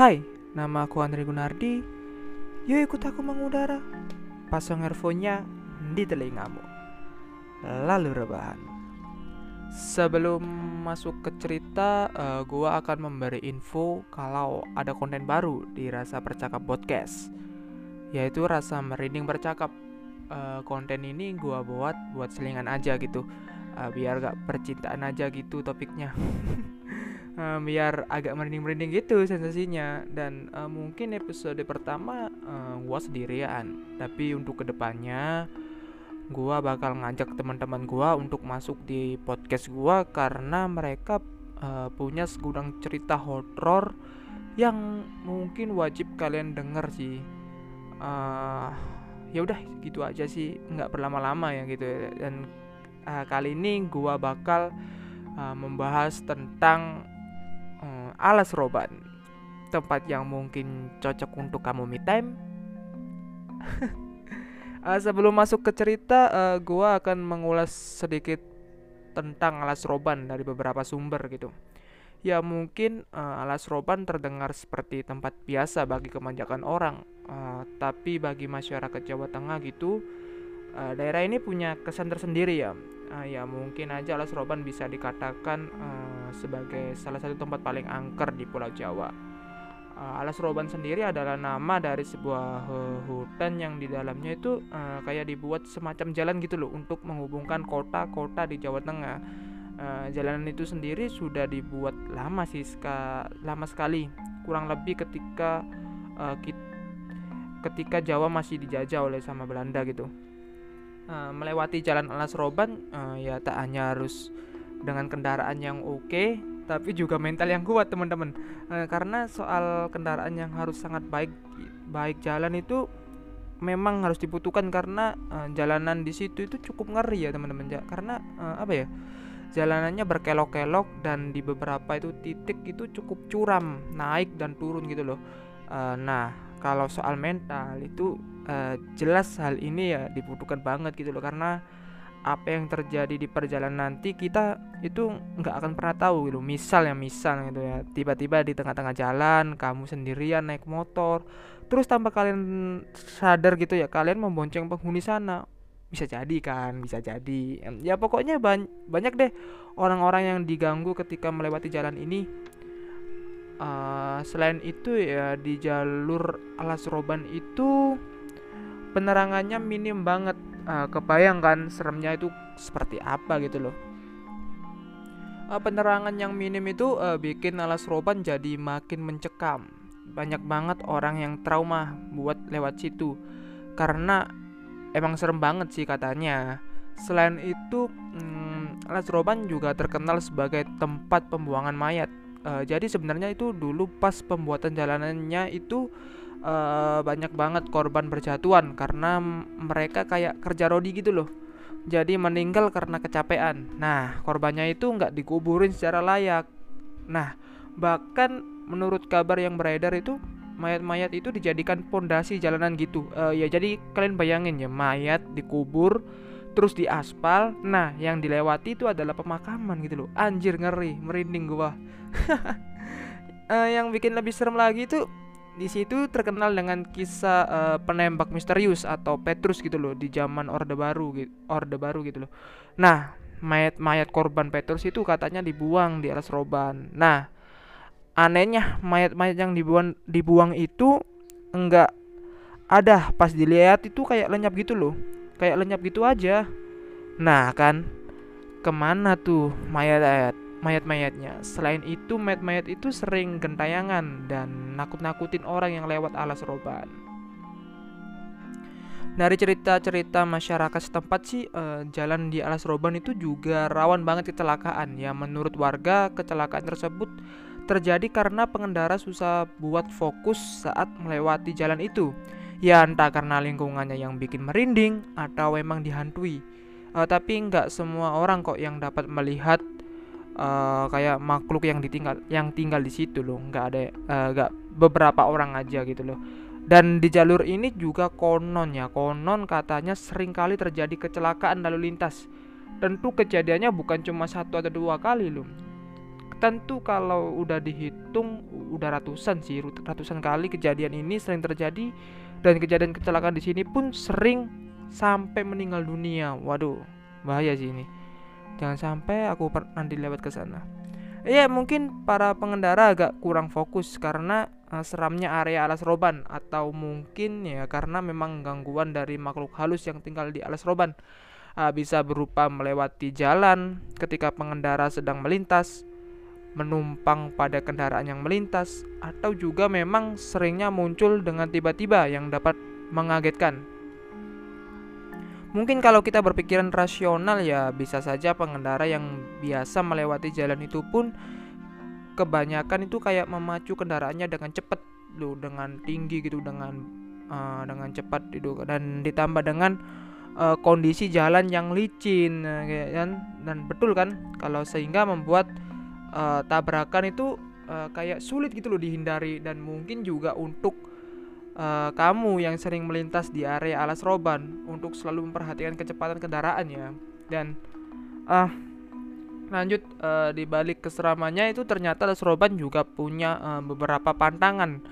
Hai, nama aku Andri Gunardi. Yuk ikut aku mengudara. Pasang earphone-nya di telingamu. Lalu rebahan. Sebelum masuk ke cerita, uh, gua akan memberi info kalau ada konten baru di Rasa Percakap Podcast, yaitu Rasa Merinding Bercakap. Uh, konten ini gua buat buat selingan aja gitu, uh, biar gak percintaan aja gitu topiknya. uh, biar agak merinding-merinding gitu sensasinya. Dan uh, mungkin episode pertama uh, gua sendirian. Tapi untuk ke depannya gua bakal ngajak teman-teman gua untuk masuk di podcast gua karena mereka uh, punya segudang cerita horor yang mungkin wajib kalian denger sih. Uh, ya udah gitu aja sih. Nggak berlama-lama ya gitu. Dan uh, kali ini gua bakal uh, membahas tentang uh, alas roban. Tempat yang mungkin cocok untuk kamu me time. Uh, sebelum masuk ke cerita uh, gua akan mengulas sedikit tentang alas roban dari beberapa sumber gitu. Ya mungkin uh, alas roban terdengar seperti tempat biasa bagi kemanjakan orang. Uh, tapi bagi masyarakat Jawa Tengah gitu uh, daerah ini punya kesan tersendiri ya uh, ya mungkin aja alas roban bisa dikatakan uh, sebagai salah satu tempat paling angker di Pulau Jawa. Uh, alas roban sendiri adalah nama dari sebuah uh, hutan yang di dalamnya itu uh, kayak dibuat semacam jalan gitu loh untuk menghubungkan kota-kota di Jawa Tengah. Uh, jalanan itu sendiri sudah dibuat lama sih ska, lama sekali. Kurang lebih ketika uh, kit, ketika Jawa masih dijajah oleh sama Belanda gitu uh, melewati jalan alas roban uh, ya tak hanya harus dengan kendaraan yang oke okay, tapi juga mental yang kuat teman-teman. Uh, karena soal kendaraan yang harus sangat baik baik jalan itu memang harus dibutuhkan karena uh, jalanan di situ itu cukup ngeri ya teman-teman. Ya karena uh, apa ya jalanannya berkelok-kelok dan di beberapa itu titik itu cukup curam naik dan turun gitu loh. Uh, nah kalau soal mental itu uh, jelas hal ini ya dibutuhkan banget gitu loh. Karena apa yang terjadi di perjalanan nanti kita itu nggak akan pernah tahu gitu. Misal ya misal gitu ya. Tiba-tiba di tengah-tengah jalan kamu sendirian naik motor terus tanpa kalian sadar gitu ya kalian membonceng penghuni sana. Bisa jadi kan bisa jadi. Ya pokoknya ban banyak deh orang-orang yang diganggu ketika melewati jalan ini uh, selain itu ya di jalur alas roban itu penerangannya minim banget uh, kebayang kan seremnya itu seperti apa gitu loh uh, penerangan yang minim itu uh, bikin alas roban jadi makin mencekam banyak banget orang yang trauma buat lewat situ karena emang serem banget sih katanya. Selain itu, hmm, Alas Roban juga terkenal sebagai tempat pembuangan mayat. Uh, jadi sebenarnya itu dulu pas pembuatan jalanannya itu uh, banyak banget korban berjatuhan karena mereka kayak kerja rodi gitu loh. Jadi meninggal karena kecapean. Nah, korbannya itu nggak dikuburin secara layak. Nah, bahkan menurut kabar yang beredar itu mayat-mayat itu dijadikan pondasi jalanan gitu uh, ya jadi kalian bayangin ya mayat dikubur terus di aspal nah yang dilewati itu adalah pemakaman gitu loh. Anjir ngeri merinding gua. Uh, yang bikin lebih serem lagi itu di situ terkenal dengan kisah uh, penembak misterius atau Petrus gitu loh di zaman Orde Baru gitu Orde Baru gitu loh. Nah mayat-mayat korban Petrus itu katanya dibuang di alas roban. Nah anehnya mayat-mayat yang dibuang dibuang itu enggak ada. Pas dilihat itu kayak lenyap gitu loh kayak lenyap gitu aja. Nah kan ke mana tuh mayat-mayat mayat-mayatnya? Selain itu mayat-mayat itu sering gentayangan dan nakut-nakutin orang yang lewat alas roban. Dari cerita-cerita masyarakat setempat sih eh, jalan di alas roban itu juga rawan banget kecelakaan. Ya menurut warga kecelakaan tersebut terjadi karena pengendara susah buat fokus saat melewati jalan itu. Ya entah karena lingkungannya yang bikin merinding atau memang dihantui. Uh, tapi nggak semua orang kok yang dapat melihat uh, kayak makhluk yang ditinggal yang tinggal di situ loh. Nggak ada uh, nggak beberapa orang aja gitu loh. Dan di jalur ini juga konon ya, konon katanya sering kali terjadi kecelakaan lalu lintas. Tentu kejadiannya bukan cuma satu atau dua kali loh hutan tuh kalau udah dihitung udah ratusan sih ratusan kali kejadian ini sering terjadi dan kejadian kecelakaan di sini pun sering sampai meninggal dunia. Waduh bahaya sih ini. Jangan sampai aku nanti lewat ke sana. Ya mungkin para pengendara agak kurang fokus karena uh, seramnya area alas roban atau mungkin ya karena memang gangguan dari makhluk halus yang tinggal di alas roban. Uh, bisa berupa melewati jalan ketika pengendara sedang melintas menumpang pada kendaraan yang melintas atau juga memang seringnya muncul dengan tiba-tiba yang dapat mengagetkan. Mungkin kalau kita berpikiran rasional ya bisa saja pengendara yang biasa melewati jalan itu pun kebanyakan itu kayak memacu kendaraannya dengan cepat loh dengan tinggi gitu dengan uh, dengan cepat itu dan ditambah dengan uh, kondisi jalan yang licin uh, kan dan betul kan? Kalau sehingga membuat uh, tabrakan itu uh, kayak sulit gitu loh dihindari dan mungkin juga untuk uh, kamu yang sering melintas di area alas roban untuk selalu memperhatikan kecepatan kendaraan ya dan uh, lanjut uh, di balik keseramannya itu ternyata alas roban juga punya uh, beberapa pantangan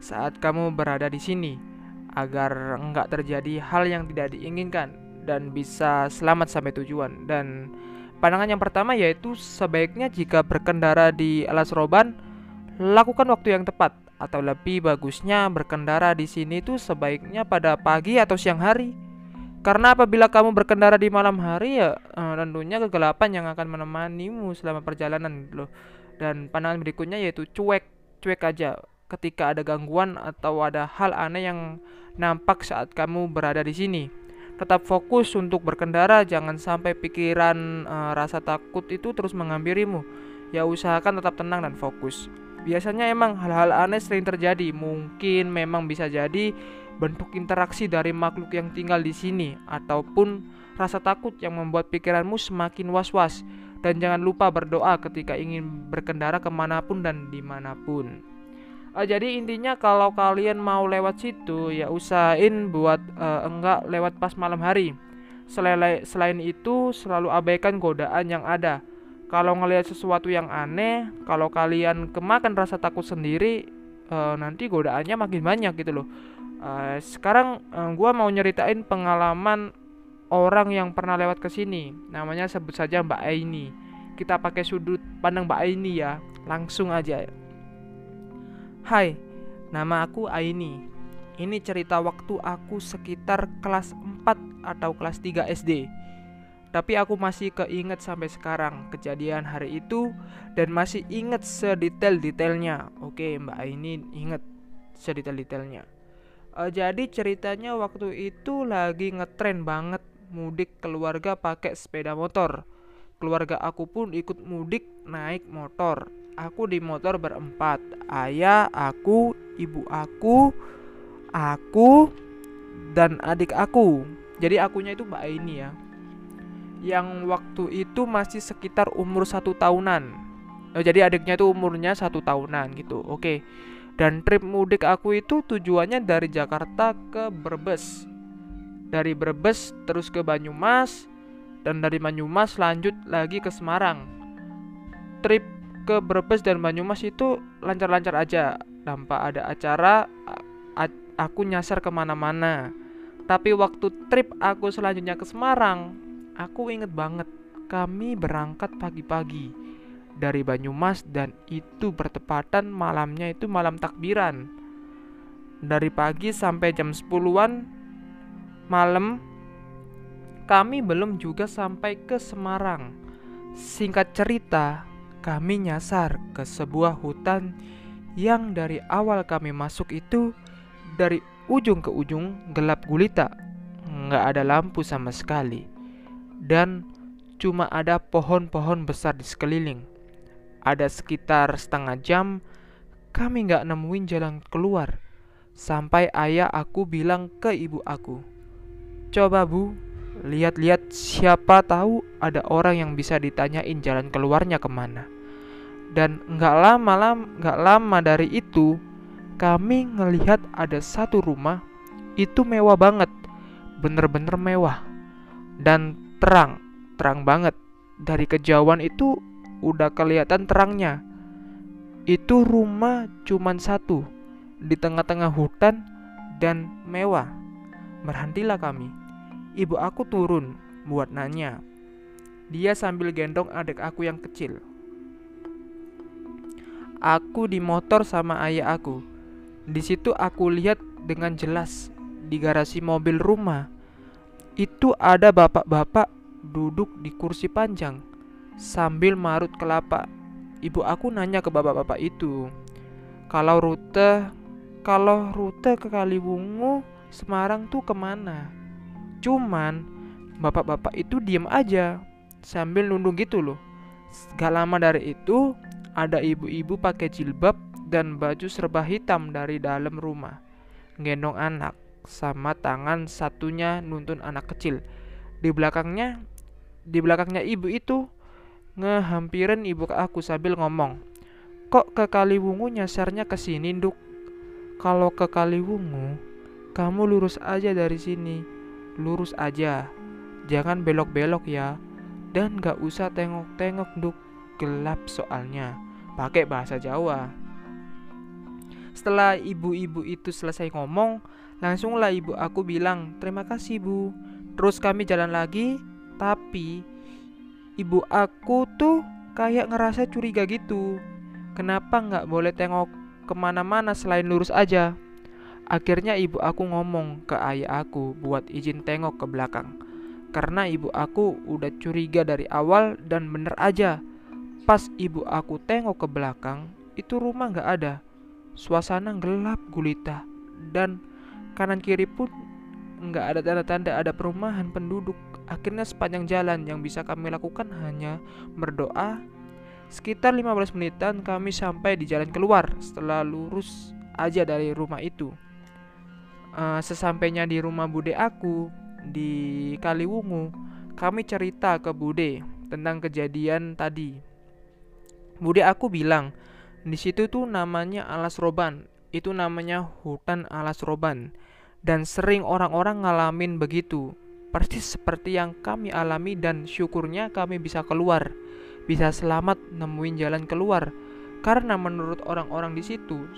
saat kamu berada di sini agar enggak terjadi hal yang tidak diinginkan dan bisa selamat sampai tujuan. Dan pandangan yang pertama yaitu sebaiknya jika berkendara di alas roban lakukan waktu yang tepat atau lebih bagusnya berkendara di sini tuh sebaiknya pada pagi atau siang hari. Karena apabila kamu berkendara di malam hari ya eh, tentunya kegelapan yang akan menemanimu selama perjalanan gitu loh. Dan pandangan berikutnya yaitu cuek, cuek aja ketika ada gangguan atau ada hal aneh yang nampak saat kamu berada di sini. Tetap fokus untuk berkendara, jangan sampai pikiran uh, rasa takut itu terus menghampirimu. Ya usahakan tetap tenang dan fokus. Biasanya emang hal-hal aneh sering terjadi. Mungkin memang bisa jadi bentuk interaksi dari makhluk yang tinggal di sini ataupun rasa takut yang membuat pikiranmu semakin was-was. Dan jangan lupa berdoa ketika ingin berkendara ke mana pun dan di mana pun. Uh, jadi intinya kalau kalian mau lewat situ ya usahain buat uh, enggak lewat pas malam hari. Selain, selain itu selalu abaikan godaan yang ada. Kalau ngelihat sesuatu yang aneh kalau kalian kemakan rasa takut sendiri uh, nanti godaannya makin banyak gitu loh. Uh, sekarang uh, gue mau nyeritain pengalaman orang yang pernah lewat ke sini. Namanya sebut saja Mbak Aini. Kita pakai sudut pandang Mbak Aini ya langsung aja Hai nama aku Aini ini cerita waktu aku sekitar kelas 4 atau kelas 3 SD tapi aku masih keinget sampai sekarang kejadian hari itu dan masih inget sedetail-detailnya. Oke, Mbak ini inget sedetail-detailnya. Uh, jadi ceritanya waktu itu lagi ngetren banget mudik keluarga pakai sepeda motor. Keluarga aku pun ikut mudik naik motor. Aku di motor berempat. Ayah, aku, ibu aku, aku, dan adik aku. Jadi akunya itu Mbak Aini ya yang waktu itu masih sekitar umur satu tahunan. Oh, jadi adiknya itu umurnya satu tahunan gitu. Oke. Dan trip mudik aku itu tujuannya dari Jakarta ke Brebes. Dari Brebes terus ke Banyumas dan dari Banyumas lanjut lagi ke Semarang. Trip ke Brebes dan Banyumas itu lancar-lancar aja tanpa ada acara aku nyasar ke mana-mana tapi waktu trip aku selanjutnya ke Semarang Aku inget banget, kami berangkat pagi-pagi dari Banyumas dan itu bertepatan malamnya itu malam takbiran. Dari pagi sampai jam 10-an malam kami belum juga sampai ke Semarang. Singkat cerita, kami nyasar ke sebuah hutan yang dari awal kami masuk itu dari ujung ke ujung gelap gulita, nggak ada lampu sama sekali dan cuma ada pohon-pohon besar di sekeliling. Ada sekitar setengah jam kami nggak nemuin jalan keluar. Sampai ayah aku bilang ke ibu aku, Coba bu, lihat-lihat siapa tahu ada orang yang bisa ditanyain jalan keluarnya ke mana. Dan nggak lama lama nggak lama dari itu kami ngelihat ada satu rumah itu mewah banget, bener-bener mewah. Dan terang, terang banget. Dari kejauhan itu udah kelihatan terangnya. Itu rumah cuman satu di tengah-tengah hutan dan mewah. Berhentilah kami. Ibu aku turun buat nanya. Dia sambil gendong adik aku yang kecil. Aku di motor sama ayah aku. Di situ aku lihat dengan jelas di garasi mobil rumah. Itu ada bapak-bapak duduk di kursi panjang sambil marut kelapa. Ibu aku nanya ke bapak-bapak itu, kalau rute kalau rute ke Kaliwungu Semarang tuh ke mana? Cuman bapak-bapak itu diem aja sambil nundung gitu loh. Gak lama dari itu ada ibu-ibu pakai jilbab dan baju serba hitam dari dalam rumah, gendong anak sama tangan satunya nuntun anak kecil. Di belakangnya, di belakangnya ibu itu ngehampirin ibu ke aku sambil ngomong, kok ke Kaliwungu nyasarnya ke sini, Nduk? Kalau ke Kaliwungu, kamu lurus aja dari sini, lurus aja, jangan belok-belok ya, dan gak usah tengok-tengok, Nduk, gelap soalnya, pakai bahasa Jawa. Setelah ibu-ibu itu selesai ngomong, langsunglah ibu aku bilang, "Terima kasih, Bu." Terus kami jalan lagi, tapi ibu aku tuh kayak ngerasa curiga gitu. Kenapa nggak boleh tengok ke mana-mana selain lurus aja? Akhirnya ibu aku ngomong ke ayah aku buat izin tengok ke belakang. Karena ibu aku udah curiga dari awal dan bener aja. Pas ibu aku tengok ke belakang, itu rumah nggak ada. Suasana gelap gulita dan kanan kiri pun nggak ada tanda-tanda ada perumahan penduduk. Akhirnya sepanjang jalan yang bisa kami lakukan hanya berdoa. Sekitar 15 menitan kami sampai di jalan keluar setelah lurus aja dari rumah itu. Uh, sesampainya di rumah bude aku di Kaliwungu, kami cerita ke bude tentang kejadian tadi. Bude aku bilang, di situ tuh namanya Alas Roban. Itu namanya hutan Alas Roban dan sering orang-orang ngalamin begitu. Persis seperti yang kami alami dan syukurnya kami bisa keluar, bisa selamat nemuin jalan keluar. Karena menurut orang-orang di situ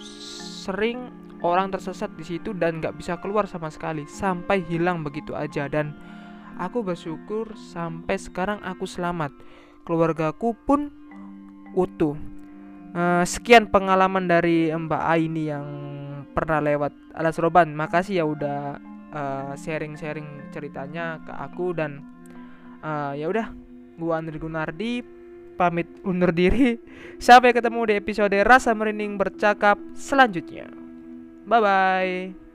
sering orang tersesat di situ dan gak bisa keluar sama sekali sampai hilang begitu aja dan aku bersyukur sampai sekarang aku selamat. Keluargaku pun utuh. Uh, sekian pengalaman dari Mbak Aini yang pernah lewat alas roban. Makasih ya udah uh, sharing-sharing ceritanya ke aku dan uh, ya udah gua Andri Gunardi pamit undur diri. Sampai ketemu di episode rasa merinding bercakap selanjutnya. Bye bye